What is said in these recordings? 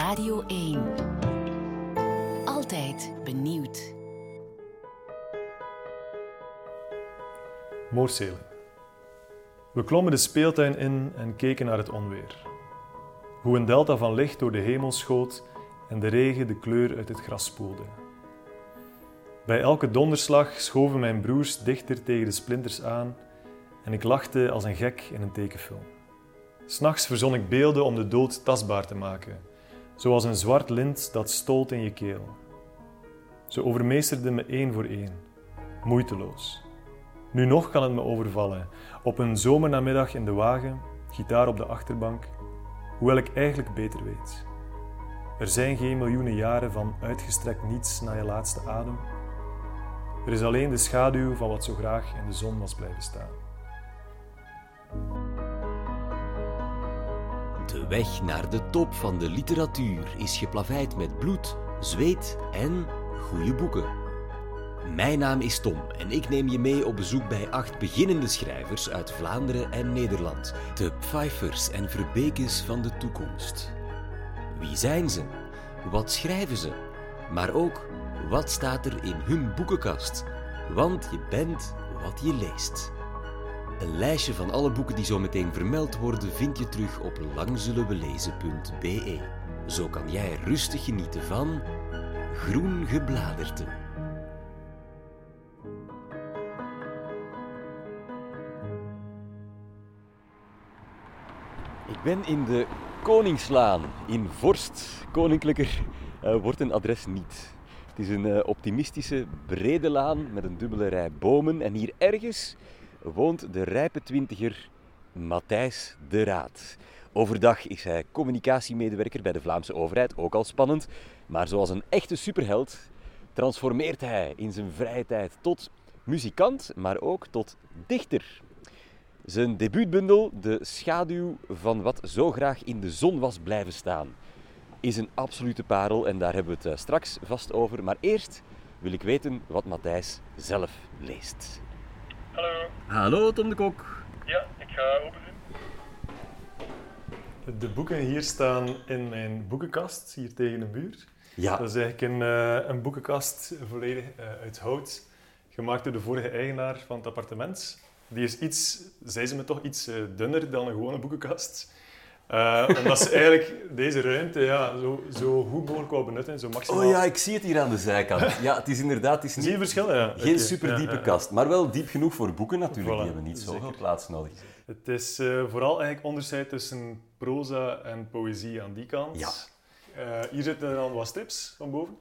Radio 1. Altijd benieuwd. Moorselen. We klommen de speeltuin in en keken naar het onweer. Hoe een delta van licht door de hemel schoot en de regen de kleur uit het gras spoelde. Bij elke donderslag schoven mijn broers dichter tegen de splinters aan en ik lachte als een gek in een tekenfilm. S'nachts verzon ik beelden om de dood tastbaar te maken, zoals een zwart lint dat stolt in je keel. Ze overmeesterde me één voor één, moeiteloos. Nu nog kan het me overvallen, op een zomernamiddag in de wagen, gitaar op de achterbank, hoewel ik eigenlijk beter weet. Er zijn geen miljoenen jaren van uitgestrekt niets na je laatste adem. Er is alleen de schaduw van wat zo graag in de zon was blijven staan. De weg naar de top van de literatuur is geplaveid met bloed, zweet en goede boeken. Mijn naam is Tom en ik neem je mee op bezoek bij acht beginnende schrijvers uit Vlaanderen en Nederland. De Pfeiffers en Verbekes van de toekomst. Wie zijn ze? Wat schrijven ze? Maar ook, wat staat er in hun boekenkast? Want je bent wat je leest. Een lijstje van alle boeken die zo meteen vermeld worden vind je terug op langzullenwelezen.be. Zo kan jij rustig genieten van Groen Gebladerte. Ik ben in de Koningslaan in Vorst. Koninklijker eh, wordt een adres niet. Het is een eh, optimistische, brede laan met een dubbele rij bomen. En hier ergens woont de rijpe twintiger Matthijs de Raad. Overdag is hij communicatiemedewerker bij de Vlaamse overheid, ook al spannend. Maar zoals een echte superheld transformeert hij in zijn vrije tijd tot muzikant, maar ook tot dichter. Zijn debuutbundel, De schaduw van wat zo graag in de zon was blijven staan, is een absolute parel en daar hebben we het eh, straks vast over. Maar eerst wil ik weten wat Matthijs zelf leest. Hallo. Hallo Tom de Kok. Ja, ik ga open doen. De boeken hier staan in mijn boekenkast, hier tegen de muur. Ja, Dat is eigenlijk een, eh, een boekenkast volledig eh, uit hout, gemaakt door de vorige eigenaar van het appartement. Die is iets, zei ze me toch, iets eh, dunner dan een gewone boekenkast. Eh, omdat ze eigenlijk deze ruimte ja, zo, zo goed mogelijk wou benutten, zo maximaal. Oh ja, ik zie het hier aan de zijkant. Ja, het is inderdaad het is Zie je niet, verschil? Ja. geen Oké. superdiepe Ja, kast, maar wel diep genoeg voor boeken natuurlijk. Voilà, Die hebben niet zoveel plaats nodig. Het is eh, vooral eigenlijk onderscheid tussen proza en poëzie aan die kant. Ja. Eh, hier zitten dan wat strips van boven.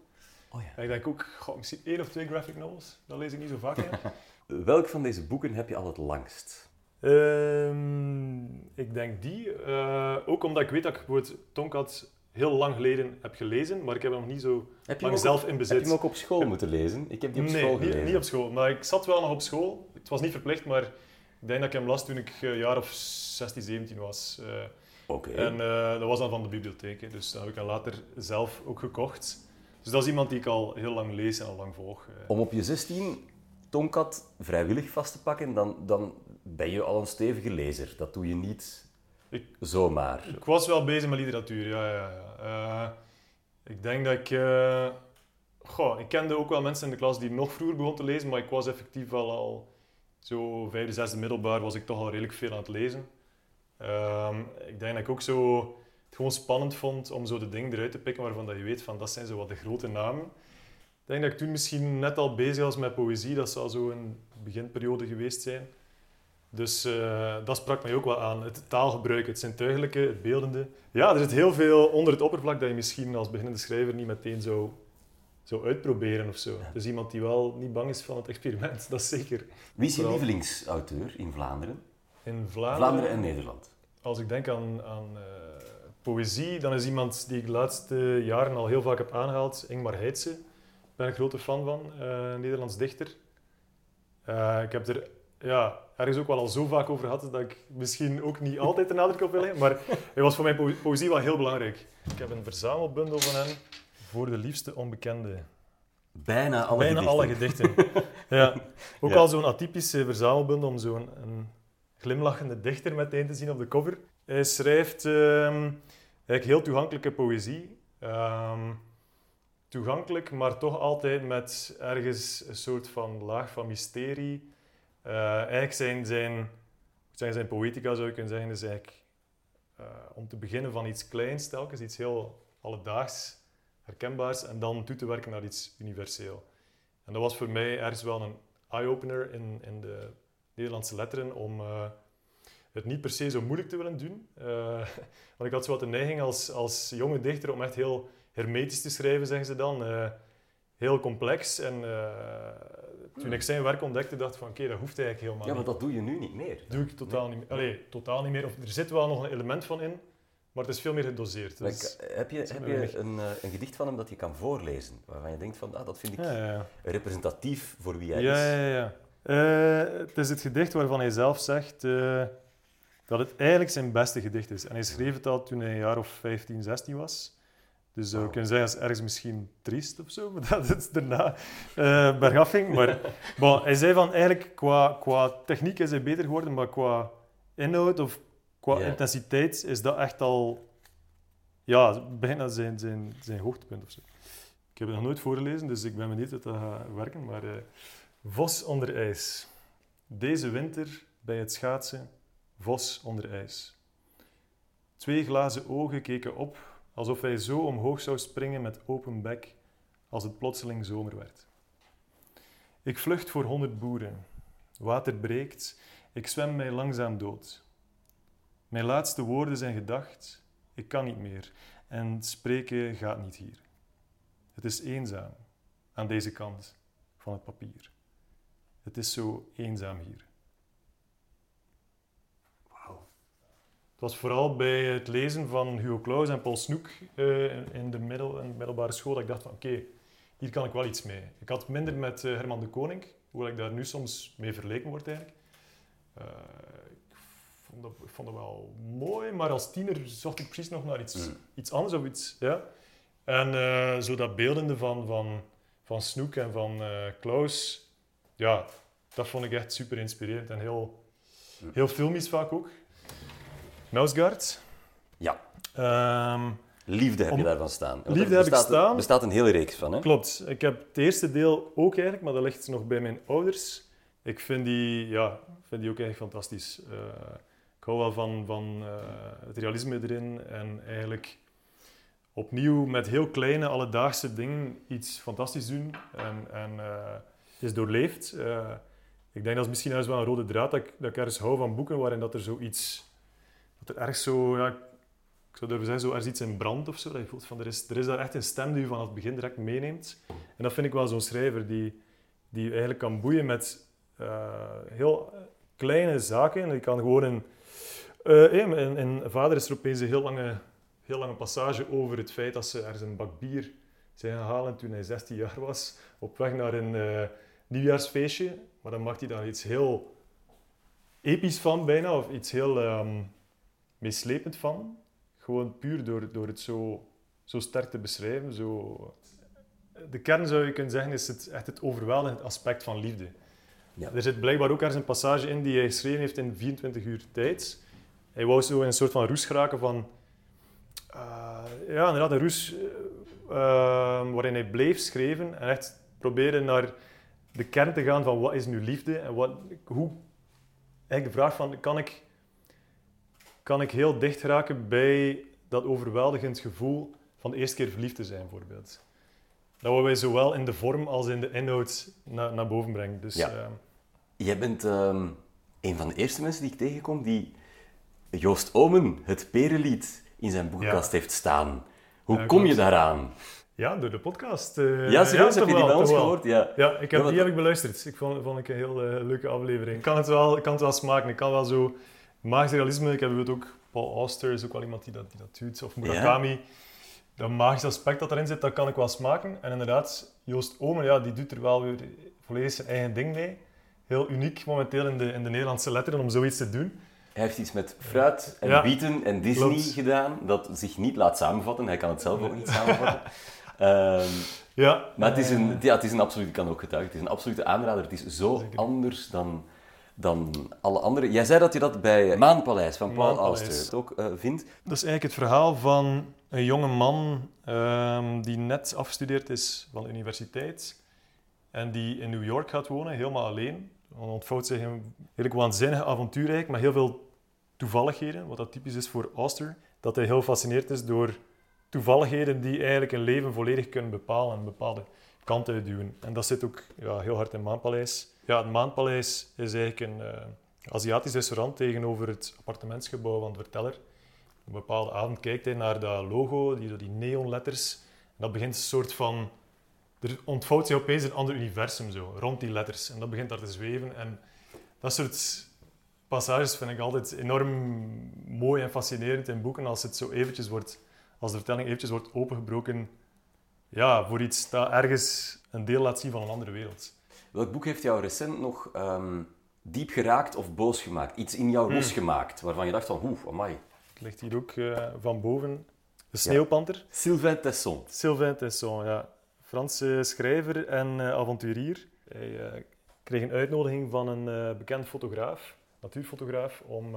Oh ja. En ik denk ook, goh, misschien één of twee graphic novels. Dat lees ik niet zo vaak. Welk van deze boeken heb je al het langst? Ehm, ik denk die. eh, ook omdat ik weet dat ik bijvoorbeeld Tonkat heel lang geleden heb gelezen, maar ik heb hem nog niet zo Heb lang hem zelf op- in Heb bezit. je hem ook op school moeten lezen? Ik heb die op nee, school niet, gelezen. niet op school. Maar ik zat wel nog op school. Het was niet verplicht, maar ik denk dat ik hem las toen ik een jaar of 16, 17 was. Eh, Oké. En eh, dat was dan van de bibliotheek, hè, dus dat heb ik dan later zelf ook gekocht. Dus dat is iemand die ik al heel lang lees en al lang volg. eh. Om op je 16 Tonkat vrijwillig vast te pakken, dan, dan ben je al een stevige lezer. Dat doe je niet Ik- zomaar. Ik was wel bezig met literatuur, ja. ja, ja. Eh, ik denk dat ik... eh, goh, ik kende ook wel mensen in de klas die nog vroeger begonnen te lezen, maar ik was effectief wel al... Zo vijfde, zesde middelbaar was ik toch al redelijk veel aan het lezen. Ehm, ik denk dat ik ook zo het gewoon spannend vond om zo de dingen eruit te pikken waarvan dat je weet van dat zijn zo wat de grote namen. Ik denk dat ik toen misschien net al bezig was met poëzie, dat zou zo een beginperiode geweest zijn. Dus eh, dat sprak mij ook wel aan. Het taalgebruik, het zintuigelijke, het beeldende. Ja, er zit heel veel onder het oppervlak dat je misschien als beginnende schrijver niet meteen zou, zou uitproberen of zo. Dus iemand die wel niet bang is van het experiment, dat is zeker. Wie is je lievelingsauteur in Vlaanderen? In Vlaanderen, Vlaanderen en Nederland. als ik denk aan, aan eh, poëzie, dan is iemand die ik de laatste jaren al heel vaak heb aangehaald, Ingmar Heitse. Ik ben een grote fan van, eh, een Nederlands dichter. Eh, ik heb er ja, ergens ook wel al zo vaak over gehad dat ik misschien ook niet altijd de nadruk op wil leggen, maar hij was voor mijn po- poëzie wel heel belangrijk. Ik heb een verzamelbundel van hem voor de liefste onbekende. Bijna alle Bijna gedichten. alle gedichten. ja. Ook Ja. al zo'n atypische verzamelbundel om zo'n glimlachende dichter meteen te zien op de cover. Hij schrijft ehm, eigenlijk heel toegankelijke poëzie. Ehm, toegankelijk, maar toch altijd met ergens een soort van laag van mysterie. Eh, eigenlijk zijn, zijn, zijn poëtica, zou je kunnen zeggen, is eigenlijk eh, om te beginnen van iets kleins telkens, iets heel alledaags, herkenbaars, en dan toe te werken naar iets universeel. En dat was voor mij ergens wel een eye-opener in, in de Nederlandse letteren om eh, het niet per se zo moeilijk te willen doen. Want ik had zo wat de neiging als, als jonge dichter om echt heel hermetisch te schrijven, zeggen ze dan. Eh, heel complex. En toen ik zijn werk ontdekte, dacht ik van oké, dat hoeft eigenlijk helemaal Ja, niet. maar dat doe je nu niet meer. Dat doe ik totaal niet meer. Allee, totaal niet meer. Of, er zit wel nog een element van in, maar het is veel meer gedoseerd. Dus- heb je, heb je een, eh, een gedicht van hem dat je kan voorlezen? Waarvan je denkt van, ah, dat vind ik ja, ja, ja. representatief voor wie hij Ja, is. ja, ja. Eh, het is het gedicht waarvan hij zelf zegt eh, dat het eigenlijk zijn beste gedicht is. En hij schreef het al toen hij een jaar of 15, 16 was. Dus Wauw. kunnen zeggen, dat is ergens misschien triest of zo, dat het daarna eh bergaf ging. Maar bon, hij zei van, eigenlijk qua, qua techniek is hij beter geworden, maar qua inhoud of qua intensiteit is dat echt al ja, bijna zijn, zijn, zijn hoogtepunt of zo. Ik heb het nog nooit voorgelezen, dus ik ben benieuwd hoe dat gaat werken. Maar eh, Vos onder ijs. Deze winter bij het schaatsen, vos onder ijs. Twee glazen ogen keken op, alsof hij zo omhoog zou springen met open bek als het plotseling zomer werd. Ik vlucht voor honderd boeren. Water breekt, ik zwem mij langzaam dood. Mijn laatste woorden zijn gedacht, ik kan niet meer en spreken gaat niet hier. Het is eenzaam aan deze kant van het papier. Het is zo eenzaam hier. Het was vooral bij het lezen van Hugo Claus en Paul Snoek eh, in de middel, in de middelbare school dat ik dacht van oké, hier kan ik wel iets mee. Ik had minder met eh, Herman de Koning, hoewel ik daar nu soms mee vergeleken word eigenlijk. Eh, ik, vond dat, ik vond dat wel mooi, maar als tiener zocht ik precies nog naar iets, Mm. iets anders of iets. Ja. En zo dat beeldende van, van, van Snoek en van Klaus, ja, dat vond ik echt super inspirerend en heel, heel filmisch vaak ook. Nausgaard. Ja, Ehm, liefde heb je daarvan staan. Want Liefde er heb ik bestaat, staan. Er bestaat een hele reeks van, hè? klopt. Ik heb het eerste deel ook eigenlijk, maar dat ligt nog bij mijn ouders. Ik vind die, ja, vind die ook echt fantastisch. Eh, ik hou wel van, van eh, het realisme erin en eigenlijk opnieuw met heel kleine alledaagse dingen iets fantastisch doen en, en eh, is doorleefd. Ik denk dat is misschien wel een rode draad dat ik, dat ik ergens hou van boeken waarin dat er zoiets, dat er ergens zo, ja, ik zou durven zeggen, zo ergens iets in brand of zo. Dat je voelt van, er is, er is daar echt een stem die je vanaf het begin direct meeneemt. En dat vind ik wel zo'n schrijver die, die je eigenlijk kan boeien met eh, heel kleine zaken. En die kan gewoon een... in, in, in Vader is er opeens een heel lange, heel lange passage over het feit dat ze ergens een bak bier zijn gaan halen toen hij 16 jaar was. Op weg naar een eh, nieuwjaarsfeestje. Maar dan maakt hij daar iets heel episch van bijna. Of iets heel ehm meeslepend van. Gewoon puur door, door het zo, zo sterk te beschrijven. Zo... De kern zou je kunnen zeggen is het, echt het overweldigend aspect van liefde. Ja. Er zit blijkbaar ook ergens een passage in die hij geschreven heeft in 24 uur tijd. Hij wou zo in een soort van roes geraken van... eh, ja, inderdaad, een roes eh, waarin hij bleef schrijven en echt probeerde naar de kern te gaan van wat is nu liefde en wat, hoe... Eigenlijk de vraag van, kan ik, kan ik heel dicht raken bij dat overweldigend gevoel van de eerste keer verliefd te zijn, bijvoorbeeld. Dat we wij zowel in de vorm als in de inhoud na- naar boven brengen. Dus, Ja. ehm, Jij bent ehm, een van de eerste mensen die ik tegenkom die Joost Omen het Perenlied in zijn boekenkast heeft staan. Hoe Ja, kom je daaraan? Ja, door de podcast. eh, Ja, serieus? heb je die wel, wel. gehoord? Ja. Ja, ik heb, wat- die heb ik beluisterd. Ik vond, vond ik een heel eh, leuke aflevering. Ik kan het wel, ik kan het wel smaken. Ik kan wel zo... Magisch realisme, ik heb het ook... Paul Auster is ook wel iemand die dat, die dat doet. Of Murakami. Dat magisch aspect dat erin zit, dat kan ik wel smaken. En inderdaad, Joost Omen, ja, die doet er wel weer volledig zijn eigen ding mee. Heel uniek momenteel in de, in de Nederlandse letteren om zoiets te doen. Hij heeft iets met fruit en Ja, bieten en Disney klopt. gedaan dat zich niet laat samenvatten. Hij kan het zelf ook niet samenvatten. Ehm, Ja, maar het is, een, ja, het is een absolute, ik kan ook getuigen, het is een absolute aanrader. Het is zo Zeker. anders dan, dan alle andere. Jij zei dat je dat bij Maanpaleis van Paul. Auster ook eh, vindt. Dat is eigenlijk het verhaal van een jonge man ehm, die net afgestudeerd is van de universiteit en die in New York gaat wonen, helemaal alleen. Dan ontvouwt zich een redelijk waanzinnige avontuurrijk met heel veel toevalligheden, wat dat typisch is voor Auster. Dat hij heel gefascineerd is door toevalligheden die eigenlijk een leven volledig kunnen bepalen en een bepaalde kant uitduwen. En dat zit ook ja, heel hard in Maanpaleis. Ja, het Maanpaleis is eigenlijk een eh, Aziatisch restaurant tegenover het appartementsgebouw van de verteller. Op een bepaalde avond kijkt hij naar dat logo, die, die neonletters. En dat begint een soort van... Er ontvouwt zich opeens een ander universum zo, rond die letters. En dat begint daar te zweven. En dat soort passages vind ik altijd enorm mooi en fascinerend in boeken. Als het zo eventjes wordt... Als de vertelling eventjes wordt opengebroken ja, voor iets dat ergens een deel laat zien van een andere wereld. Welk boek heeft jou recent nog ehm, diep geraakt of boos gemaakt? Iets in jou losgemaakt waarvan je dacht van, oeh, amai. Het ligt hier ook eh, van boven. De Sneeuwpanter. Sylvain Tesson. Sylvain Tesson, ja. Franse schrijver en eh, avonturier. Hij eh, kreeg een uitnodiging van een bekend fotograaf, natuurfotograaf, om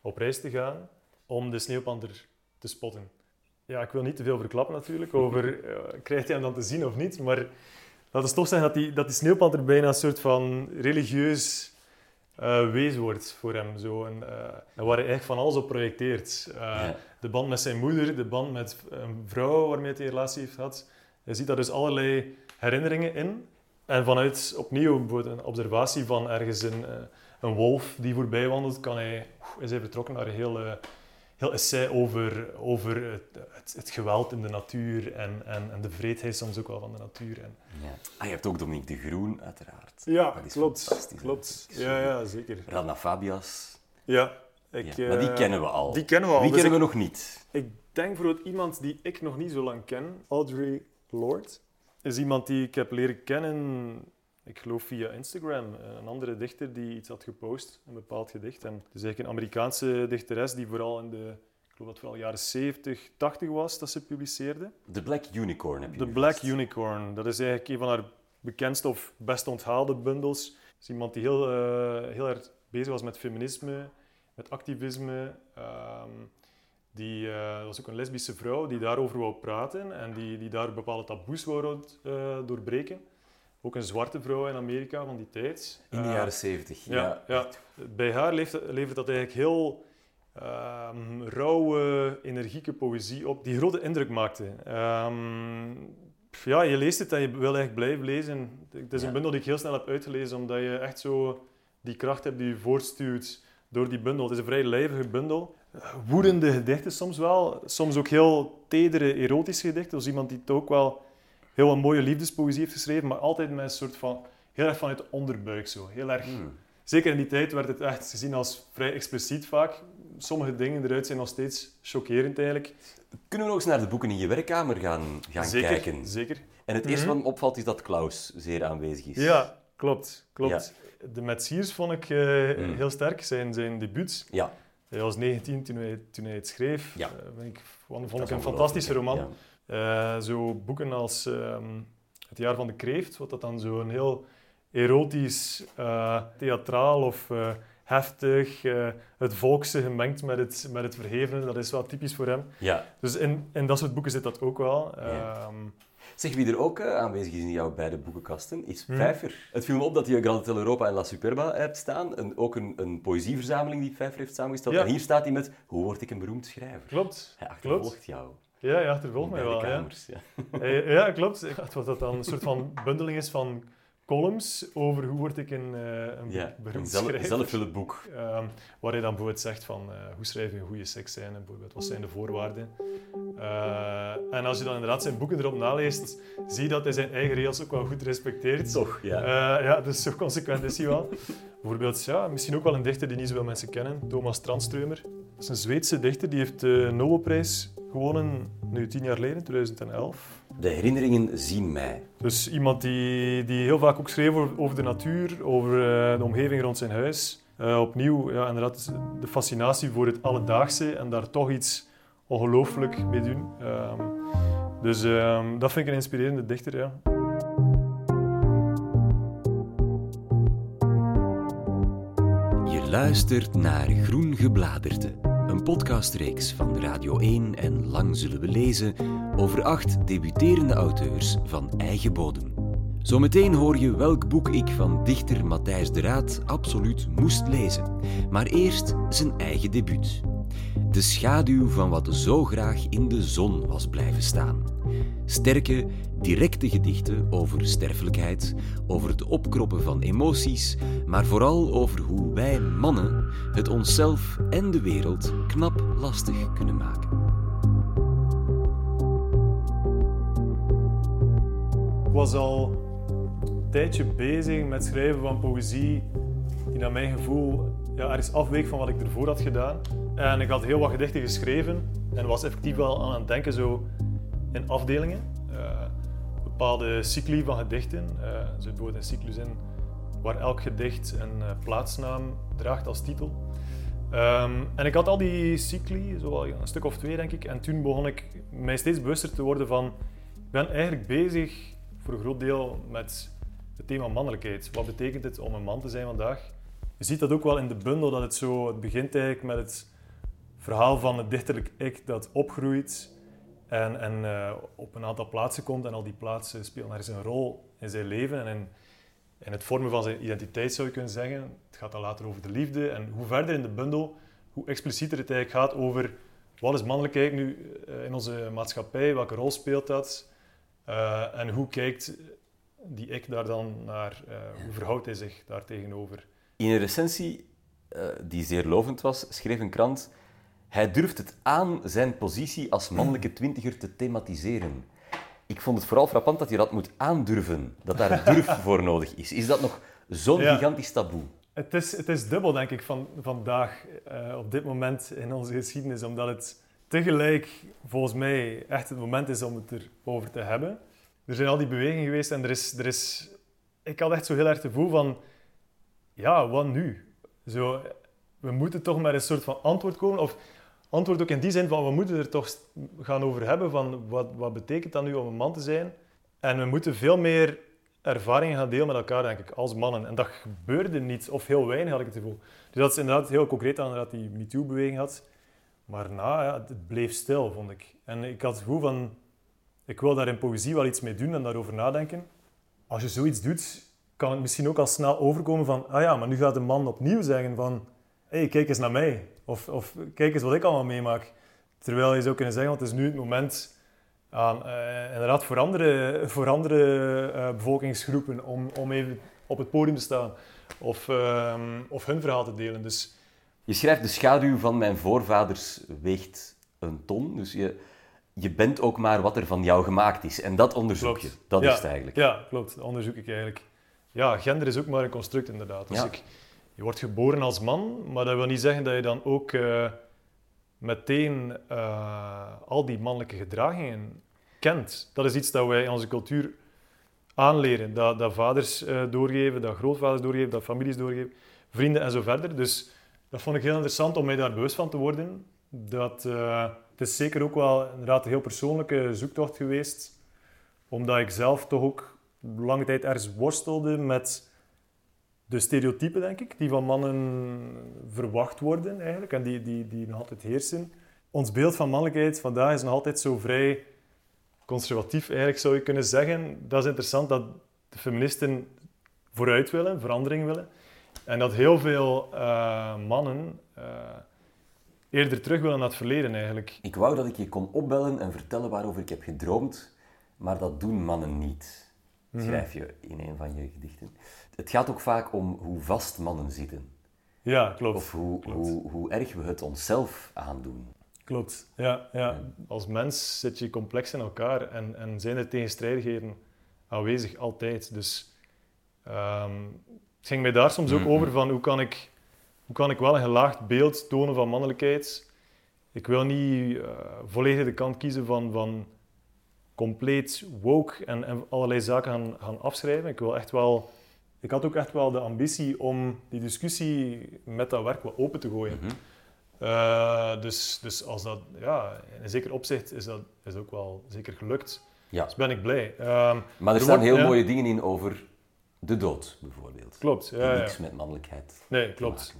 op reis te gaan om de sneeuwpanter te spotten. Ja, ik wil niet te veel verklappen natuurlijk over krijgt hij hem dan te zien of niet, maar laten we toch zeggen dat die, dat die sneeuwpanter bijna een soort van religieus eh wezen wordt voor hem. Zo. En, eh, en waar hij eigenlijk van alles op projecteert. Eh, Ja. De band met zijn moeder, de band met een vrouw waarmee hij een relatie heeft gehad. Hij ziet daar dus allerlei herinneringen in. En vanuit opnieuw bijvoorbeeld een observatie van ergens een, een wolf die voorbij wandelt, kan hij, is hij vertrokken naar een heel, heel essay over, over het, het, het geweld in de natuur en, en, en de vreedheid soms ook wel van de natuur. En, Ja. Ah, je hebt ook Dominique de Groen, uiteraard. ja, Dat is klopt. klopt. Ja, ja, zeker. Rana Fabias. Ja, ik, Ja, maar die eh, kennen we al. Die kennen we al. Wie Dus kennen ik- we nog niet? Ik denk bijvoorbeeld iemand die ik nog niet zo lang ken, Audrey Lorde, is iemand die ik heb leren kennen, ik geloof via Instagram. Een andere dichter die iets had gepost, een bepaald gedicht. En het is eigenlijk een Amerikaanse dichteres die vooral in de, ik geloof dat vooral jaren 70, 80 was dat ze publiceerde. The Black Unicorn heb je The Black vast. Unicorn, dat is eigenlijk een van haar bekendste of best onthaalde bundels. Het is iemand die heel, eh, heel erg bezig was met feminisme, met activisme. Ehm, die eh, was ook een lesbische vrouw die daarover wou praten en die, die daar bepaalde taboes wou eh, doorbreken. Ook een zwarte vrouw in Amerika van die tijd. In de Eh, jaren zeventig. ja, ja. Bij haar levert, dat eigenlijk heel ehm, rauwe, energieke poëzie op, die grote indruk maakte. Ehm, ja, je leest het en je wil eigenlijk blijven lezen. Het is een bundel die ik heel snel heb uitgelezen, omdat je echt zo die kracht hebt die je voortstuwt door die bundel. Het is een vrij lijvige bundel. Woedende gedichten soms wel, soms ook heel tedere, erotische gedichten. Dus iemand die het ook wel heel wat mooie liefdespoëzie heeft geschreven, maar altijd met een soort van, heel erg vanuit de onderbuik zo. Heel erg Hmm. Zeker in die tijd werd het echt gezien als vrij expliciet vaak. Sommige dingen eruit zijn nog steeds chockerend eigenlijk. Kunnen we nog eens naar de boeken in je werkkamer gaan, gaan zeker, kijken? Zeker. En het eerste Mhm. wat me opvalt is dat Klaus zeer aanwezig is. Ja, klopt. klopt. De Metsiers vond ik eh, Mm. heel sterk. Zijn, zijn debuut. Ja, Hij was 19 toen hij, toen hij het schreef. Ja. Eh, ik, vond, dat vond is ik een fantastische roman. Ja. Eh, zo boeken als ehm, Het jaar van de kreeft, wat dat dan zo een heel erotisch, eh, theatraal of eh, heftig, het volkse gemengd met het, met het verhevene, dat is wel typisch voor hem. ja. Dus in, in dat soort boeken zit dat ook wel. Ja. Ehm, Zeg, wie er ook aanwezig is in jouw beide boekenkasten, is Hmm. Pfeiffer. Het viel me op dat je Grand Hotel Europa en La Superba hebt staan. En ook een, een poëzieverzameling die Pfeiffer heeft samengesteld. Ja. En hier staat hij met Hoe word ik een beroemd schrijver? klopt. Hij achtervolgt Klopt. jou. Ja, ja, achtervolgt mij wel. Ja. kamers. Ja. Eh, ja, klopt. Ik dacht wat dat dan een soort van bundeling is van columns over hoe word ik een, eh een Ja, beroemd zelf, schrijver. zelfvullend boek. Waar hij dan bijvoorbeeld zegt van eh, hoe schrijf je een goede seksscène, bijvoorbeeld, wat zijn de voorwaarden. En als je dan inderdaad zijn boeken erop naleest, zie je dat hij zijn eigen regels ook wel goed respecteert. Toch, ja. Ja, dus zo consequent is hij wel. Bijvoorbeeld, ja, misschien ook wel een dichter die niet zoveel mensen kennen, Thomas Tranströmer. Dat is een Zweedse dichter, die heeft de Nobelprijs gewonnen, nu tien jaar geleden, 2011. De herinneringen zien mij. Dus iemand die, die heel vaak ook schreef over, over de natuur, over eh, de omgeving rond zijn huis. Eh, opnieuw, ja, inderdaad, de fascinatie voor het alledaagse en daar toch iets ongelooflijk mee doen. Ehm, dus ehm, dat vind ik een inspirerende dichter, ja. luistert naar Groen Gebladerte, een podcastreeks van Radio 1 en Lang Zullen We Lezen over acht debuterende auteurs van eigen bodem. Zometeen hoor je welk boek ik van dichter Matthijs de Raad absoluut moest lezen. Maar eerst zijn eigen debuut. De schaduw van wat zo graag in de zon was blijven staan. Sterke, directe gedichten over sterfelijkheid, over het opkroppen van emoties, maar vooral over hoe wij mannen het onszelf en de wereld knap lastig kunnen maken. Ik was al een tijdje bezig met schrijven van poëzie die naar mijn gevoel ja, ergens afweek van wat ik ervoor had gedaan. En ik had heel wat gedichten geschreven en was effectief wel aan het denken zo in afdelingen. Uh, bepaalde cycli van gedichten. Uh, er zit bijvoorbeeld een cyclus in waar elk gedicht een uh, plaatsnaam draagt als titel. Um, en ik had al die cycli, zo een stuk of twee denk ik, en toen begon ik mij steeds bewuster te worden van ik ben eigenlijk bezig voor een groot deel met het thema mannelijkheid. Wat betekent het om een man te zijn vandaag? Je ziet dat ook wel in de bundel, dat het zo, begint eigenlijk met het verhaal van het dichterlijk ik dat opgroeit en, en uh, op een aantal plaatsen komt. En al die plaatsen spelen ergens een rol in zijn leven en in, in, het vormen van zijn identiteit zou je kunnen zeggen. Het gaat dan later over de liefde. En hoe verder in de bundel, hoe explicieter het eigenlijk gaat over wat is mannelijkheid nu uh, in onze maatschappij, welke rol speelt dat uh, en hoe kijkt die ik daar dan naar, hoe verhoudt hij zich daar tegenover. In een recensie die zeer lovend was, schreef een krant hij durft het aan zijn positie als mannelijke twintiger te thematiseren. Ik vond het vooral frappant dat je dat moet aandurven, dat daar durf voor nodig is. Is dat nog zo'n gigantisch taboe? Het is, het is dubbel, denk ik, van, vandaag, uh, op dit moment in onze geschiedenis, omdat het tegelijk, volgens mij, echt het moment is om het erover te hebben. Er zijn al die bewegingen geweest en er is, er is... Ik had echt zo heel erg het gevoel van... Ja, wat nu? Zo, we moeten toch met een soort van antwoord komen. Of antwoord ook in die zin van we moeten er toch gaan over hebben van wat, wat betekent dat nu om een man te zijn. En we moeten veel meer ervaringen gaan delen met elkaar, denk ik, als mannen. En dat gebeurde niet, of heel weinig had ik het gevoel. Dus dat is inderdaad heel concreet aan dat die MeToo-beweging had. Maar na, ja, het bleef stil, vond ik. En ik had het gevoel van, ik wil daar in poëzie wel iets mee doen en daarover nadenken. Als je zoiets doet, kan het misschien ook al snel overkomen van, ah ja, maar nu gaat de man opnieuw zeggen van, hé, hey, kijk eens naar mij. Of, of kijk eens wat ik allemaal meemaak. Terwijl je zou kunnen zeggen, want het is nu het moment aan, uh, inderdaad voor andere, voor andere uh, bevolkingsgroepen om, om even op het podium te staan of, uh, of hun verhaal te delen. Dus... Je schrijft de schaduw van mijn voorvaders weegt een ton. Dus je, je bent ook maar wat er van jou gemaakt is. En dat onderzoek je. Dat ja, is het eigenlijk. Ja, klopt. Dat onderzoek ik eigenlijk. Ja, gender is ook maar een construct inderdaad. Dus ja. ik, je wordt geboren als man, maar dat wil niet zeggen dat je dan ook uh, meteen uh, al die mannelijke gedragingen kent. Dat is iets dat wij in onze cultuur aanleren. Dat, dat vaders uh, doorgeven, dat grootvaders doorgeven, dat families doorgeven, vrienden en zo verder. Dus dat vond ik heel interessant om mij daar bewust van te worden. Dat, het is zeker ook wel inderdaad een heel persoonlijke zoektocht geweest, omdat ik zelf toch ook lange tijd ergens worstelde met de stereotypen, denk ik, die van mannen verwacht worden eigenlijk en die, die, die nog altijd heersen. Ons beeld van mannelijkheid vandaag is nog altijd zo vrij conservatief, eigenlijk zou je kunnen zeggen. Dat is interessant dat de feministen vooruit willen, verandering willen. En dat heel veel uh, mannen uh, eerder terug willen naar het verleden eigenlijk. Ik wou dat ik je kon opbellen en vertellen waarover ik heb gedroomd, maar dat doen mannen niet, mhm. schrijf je in een van je gedichten het gaat ook vaak om hoe vast mannen zitten. Ja, klopt. Of hoe, klopt. Hoe, hoe erg we het onszelf aandoen. Klopt, ja, ja. Als mens zit je complex in elkaar en, en zijn er tegenstrijdigheden aanwezig, altijd. Dus um, het ging mij daar soms ook mm-hmm. over van hoe kan, ik, hoe kan ik wel een gelaagd beeld tonen van mannelijkheid. Ik wil niet uh, volledig de kant kiezen van, van compleet woke en, en allerlei zaken gaan, gaan afschrijven. Ik wil echt wel ik had ook echt wel de ambitie om die discussie met dat werk wat open te gooien. Mm uh, dus, dus als dat, ja, in zeker opzicht is dat is ook wel zeker gelukt. Ja. Dus ben ik blij. Uh, maar er, staan heel mooie dingen in over de dood, bijvoorbeeld. Klopt. Ja, niks met mannelijkheid. Nee, klopt.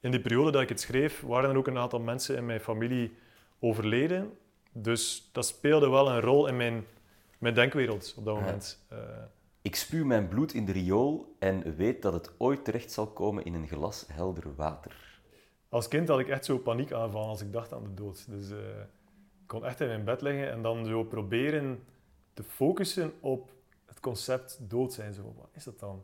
in die periode dat ik het schreef, waren er ook een aantal mensen in mijn familie overleden. Dus dat speelde wel een rol in mijn, mijn denkwereld op dat moment. Uh, ik spuw mijn bloed in de riool en weet dat het ooit terecht zal komen in een glas helder water. Als kind had ik echt zo paniek aanvallen als ik dacht aan de dood. Dus uh, ik kon echt in mijn bed liggen en dan zo proberen te focussen op het concept dood zijn. Zo, wat is dat dan?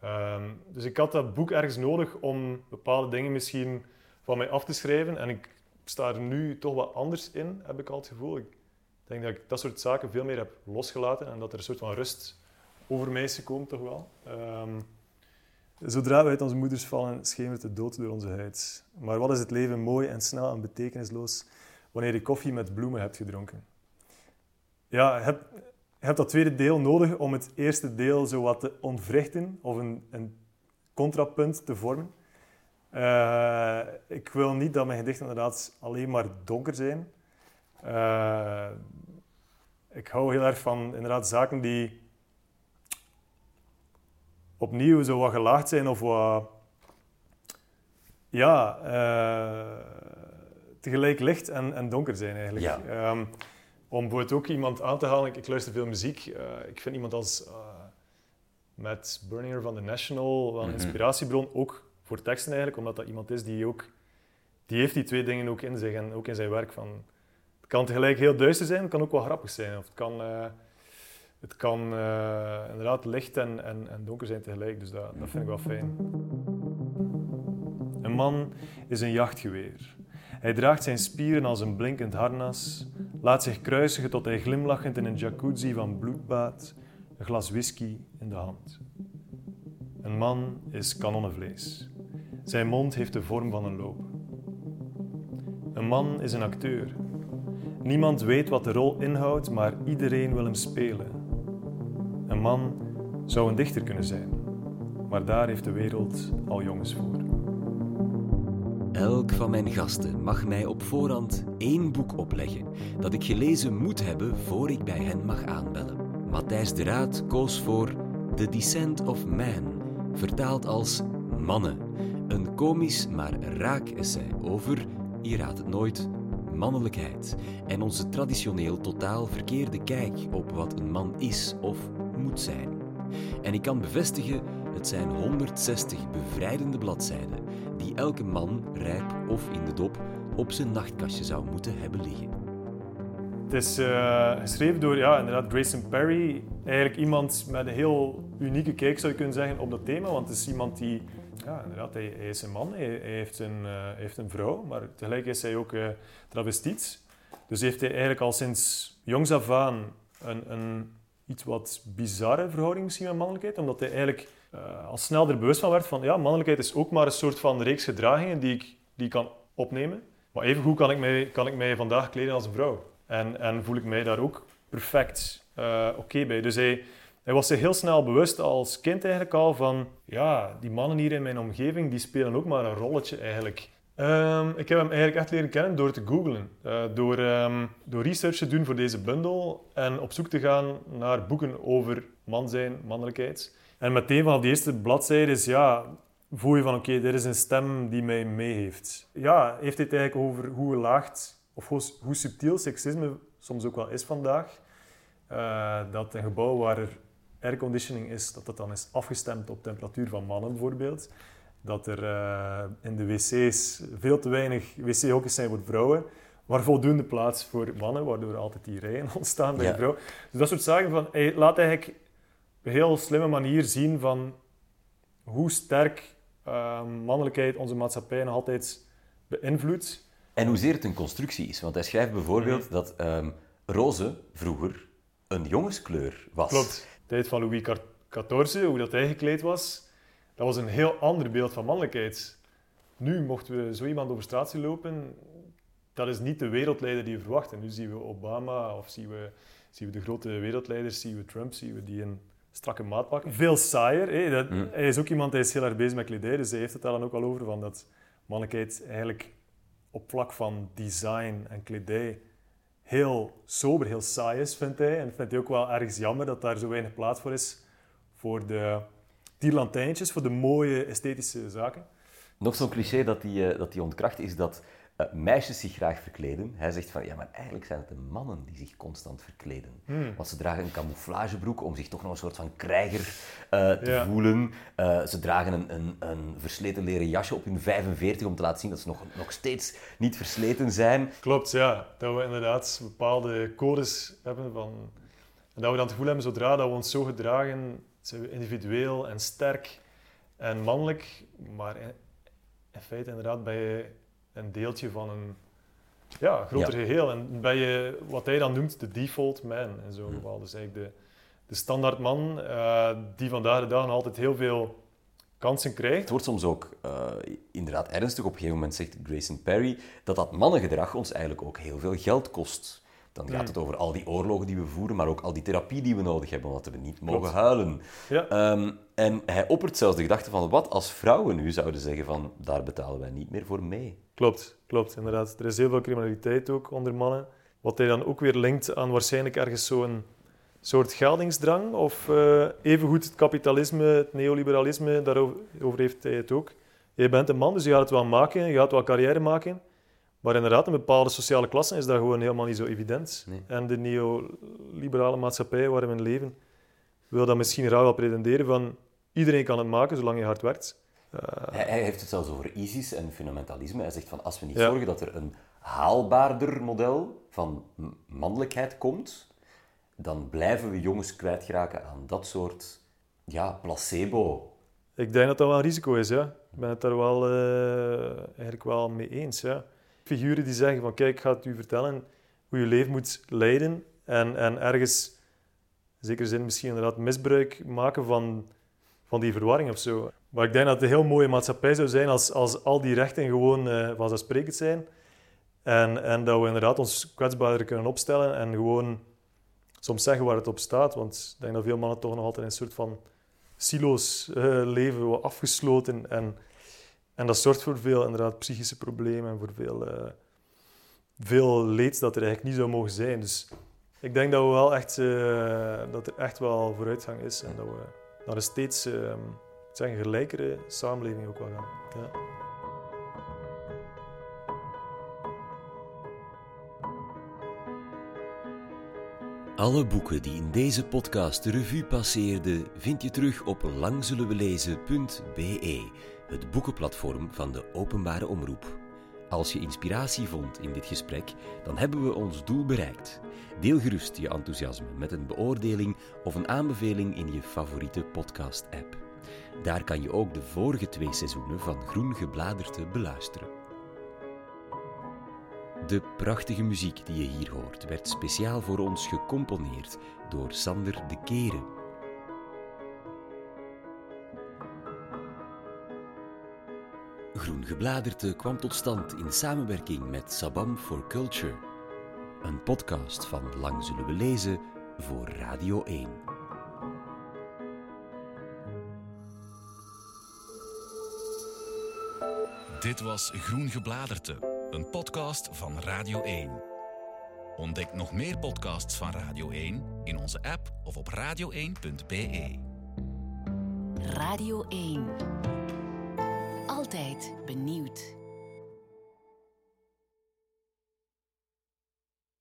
Ehm, dus ik had dat boek ergens nodig om bepaalde dingen misschien van mij af te schrijven. En ik sta er nu toch wat anders in, heb ik al het gevoel. Ik denk dat ik dat soort zaken veel meer heb losgelaten en dat er een soort van rust over mij is gekomen, toch wel. Um, Zodra we uit onze moeders vallen, schemert de dood door onze huid. Maar wat is het leven mooi en snel en betekenisloos wanneer je koffie met bloemen hebt gedronken? Ja, je hebt dat tweede deel nodig om het eerste deel zo wat te ontwrichten of een, een contrapunt te vormen. Uh, ik wil niet dat mijn gedichten inderdaad alleen maar donker zijn. Uh, ik hou heel erg van inderdaad zaken die opnieuw zo wat gelaagd zijn of wat... Ja, uh, tegelijk licht en, en donker zijn eigenlijk. Ja. Um, om bijvoorbeeld ook iemand aan te halen, ik, ik luister veel muziek. Uh, ik vind iemand als uh, Matt Berninger van The National wel een mhm. inspiratiebron, ook voor teksten eigenlijk, omdat dat iemand is die ook... Die heeft die twee dingen ook in zich en ook in zijn werk. Van, het kan tegelijk heel duister zijn, het kan ook wel grappig zijn. Of het kan het kan uh, inderdaad licht en, en, en, donker zijn tegelijk, dus dat, dat vind ik wel fijn. Een man is een jachtgeweer. Hij draagt zijn spieren als een blinkend harnas, laat zich kruisigen tot hij glimlachend in een jacuzzi van bloedbaat, een glas whisky in de hand. Een man is kanonnenvlees. Zijn mond heeft de vorm van een loop. Een man is een acteur. Niemand weet wat de rol inhoudt, maar iedereen wil hem spelen. Een man zou een dichter kunnen zijn, maar daar heeft de wereld al jongens voor. Elk van mijn gasten mag mij op voorhand één boek opleggen dat ik gelezen moet hebben voor ik bij hen mag aanbellen. Matthijs de Raad koos voor The Descent of Man, vertaald als Mannen. Een komisch maar raak essay over, je raadt het nooit, mannelijkheid en onze traditioneel totaal verkeerde kijk op wat een man is of moet zijn. En ik kan bevestigen, het zijn 160 bevrijdende bladzijden die elke man, rijp of in de dop, op zijn nachtkastje zou moeten hebben liggen. Het is uh, geschreven door ja, inderdaad Grayson Perry, eigenlijk iemand met een heel unieke kijk zou je kunnen zeggen op dat thema, want het is iemand die, ja, inderdaad, hij, is een man, hij, heeft, een, uh, heeft een vrouw, maar tegelijk is hij ook uh, travestiet. Dus heeft hij eigenlijk al sinds jongs af aan een, een iets wat bizarre verhouding misschien met mannelijkheid, omdat hij eigenlijk uh, al snel er bewust van werd van ja, mannelijkheid is ook maar een soort van reeks gedragingen die ik, die kan opnemen. Maar even goed kan ik mij, kan ik mij vandaag kleden als een vrouw. En, en voel ik mij daar ook perfect uh, oké bij. Dus hij, hij was zich heel snel bewust als kind eigenlijk al van ja, die mannen hier in mijn omgeving die spelen ook maar een rolletje eigenlijk. Um, ik heb hem eigenlijk echt leren kennen door te googlen. Uh, door, um, door research te doen voor deze bundel en op zoek te gaan naar boeken over man zijn, mannelijkheid. En meteen vanaf de eerste bladzijde is, ja, voel je van oké, okay, dit is een stem die mij mee heeft. Ja, heeft het eigenlijk over hoe laagd of hoe, subtiel seksisme soms ook wel is vandaag. Uh, dat een gebouw waar er airconditioning is, dat dat dan is afgestemd op temperatuur van mannen bijvoorbeeld dat er uh, in de wc's veel te weinig wc-hokjes zijn voor vrouwen, maar voldoende plaats voor mannen, waardoor er altijd die rijen ontstaan bij ja. vrouw. Dus dat soort zaken van, hij laat eigenlijk op een heel slimme manier zien van hoe sterk uh, mannelijkheid onze maatschappij nog altijd beïnvloedt. En hoezeer het een constructie is. Want hij schrijft bijvoorbeeld mhm. dat um, roze vroeger een jongenskleur was. Klopt. De tijd van Louis XIV, hoe dat hij gekleed was, dat was een heel ander beeld van mannelijkheid. Nu mochten we zo iemand over straat zien lopen, dat is niet de wereldleider die we verwachten. Nu zien we Obama of zien we, zien we de grote wereldleiders, zien we Trump, zien we die een strakke maat pakken. Veel saaier. Hè? Dat, mm. Hij is ook iemand die is heel erg bezig met kledij, dus hij heeft het daar dan ook al over van dat mannelijkheid eigenlijk op vlak van design en kledij heel sober, heel saai is, vindt hij. En vindt hij ook wel ergens jammer dat daar zo weinig plaats voor is voor de lantijntjes voor de mooie esthetische zaken. Nog zo'n cliché dat die, eh, dat die ontkracht is dat eh, meisjes zich graag verkleden. Hij zegt van, ja, maar eigenlijk zijn het de mannen die zich constant verkleden. Hmm. Want ze dragen een camouflagebroek om zich toch nog een soort van krijger eh, te Ja. voelen. Ze dragen een, een, een versleten leren jasje op hun 45 om te laten zien dat ze nog, nog steeds niet versleten zijn. Klopt, ja. Dat we inderdaad bepaalde codes hebben van... En dat we dan het gevoel hebben, zodra dat we ons zo gedragen, zijn we individueel en sterk en mannelijk. Maar in, in feite inderdaad ben je een deeltje van een ja, groter Ja. geheel. En ben je wat hij dan noemt de default man in zo'n Hmm. geval. Dus eigenlijk de, de standaard man eh, die vandaag de dag nog altijd heel veel kansen Het krijgt. wordt soms ook eh, inderdaad ernstig. Op een gegeven moment zegt Grayson Perry dat dat mannengedrag ons eigenlijk ook heel veel geld kost. Dan gaat Hmm. het over al die oorlogen die we voeren, maar ook al die therapie die we nodig hebben, omdat we niet mogen Klopt. huilen. Ja. Ehm, en hij oppert zelfs de gedachte van wat als vrouwen nu zouden zeggen van daar betalen wij niet meer voor mee. Klopt, klopt, inderdaad. Er is heel veel criminaliteit ook onder mannen. Wat hij dan ook weer linkt aan waarschijnlijk ergens zo'n soort geldingsdrang. Of eh, evengoed het kapitalisme, het neoliberalisme, daarover heeft hij het ook. Je bent een man, dus je gaat het wel maken, je gaat wel carrière maken. Maar inderdaad, in bepaalde sociale klassen is dat gewoon helemaal niet zo evident. Nee. En de neoliberale maatschappij waarin we in leven wil dat misschien graag wel pretenderen van iedereen kan het maken zolang je hard werkt. Eh, Hij, hij heeft het zelfs over ISIS en fundamentalisme. Hij zegt van als we niet Ja. zorgen dat er een haalbaarder model van mannelijkheid komt, dan blijven we jongens kwijtgeraken aan dat soort ja, placebo. Ik denk dat dat wel een risico is, ja. Ik ben het daar wel, eh, eigenlijk wel mee eens, ja. Figuren die zeggen van, kijk, ik ga u vertellen hoe je leven moet leiden en, en ergens, in zekere zin misschien inderdaad misbruik maken van, van die verwarring of zo. Maar ik denk dat het een heel mooie maatschappij zou zijn als, als al die rechten gewoon eh, vanzelfsprekend zijn en, en dat we inderdaad ons kwetsbaarder kunnen opstellen en gewoon soms zeggen waar het op staat. Want ik denk dat veel mannen toch nog altijd in een soort van silo's eh, leven, afgesloten. En, en dat zorgt voor veel inderdaad, psychische problemen en voor veel, eh, veel leed dat er eigenlijk niet zou mogen zijn. Dus ik denk dat, we wel echt, eh, dat er echt wel vooruitgang is en dat we naar een steeds eh, ik zeg, een gelijkere samenleving ook wel gaan. Ja. Alle boeken die in deze podcast de revue passeerden, vind je terug op langzullenwelezen.be, het boekenplatform van de openbare omroep. Als je inspiratie vond in dit gesprek, dan hebben we ons doel bereikt. Deel gerust je enthousiasme met een beoordeling of een aanbeveling in je favoriete podcast-app. Daar kan je ook de vorige twee seizoenen van Groen Gebladerte beluisteren. De prachtige muziek die je hier hoort werd speciaal voor ons gecomponeerd door Sander de Keren. Groen Gebladerte kwam tot stand in samenwerking met Sabam for Culture, een podcast van Lang Zullen We Lezen voor Radio 1. Dit was Groen Gebladerte, een podcast van Radio 1. Ontdek nog meer podcasts van Radio 1 in onze app of op radio1.be. Radio 1. Benieuwd.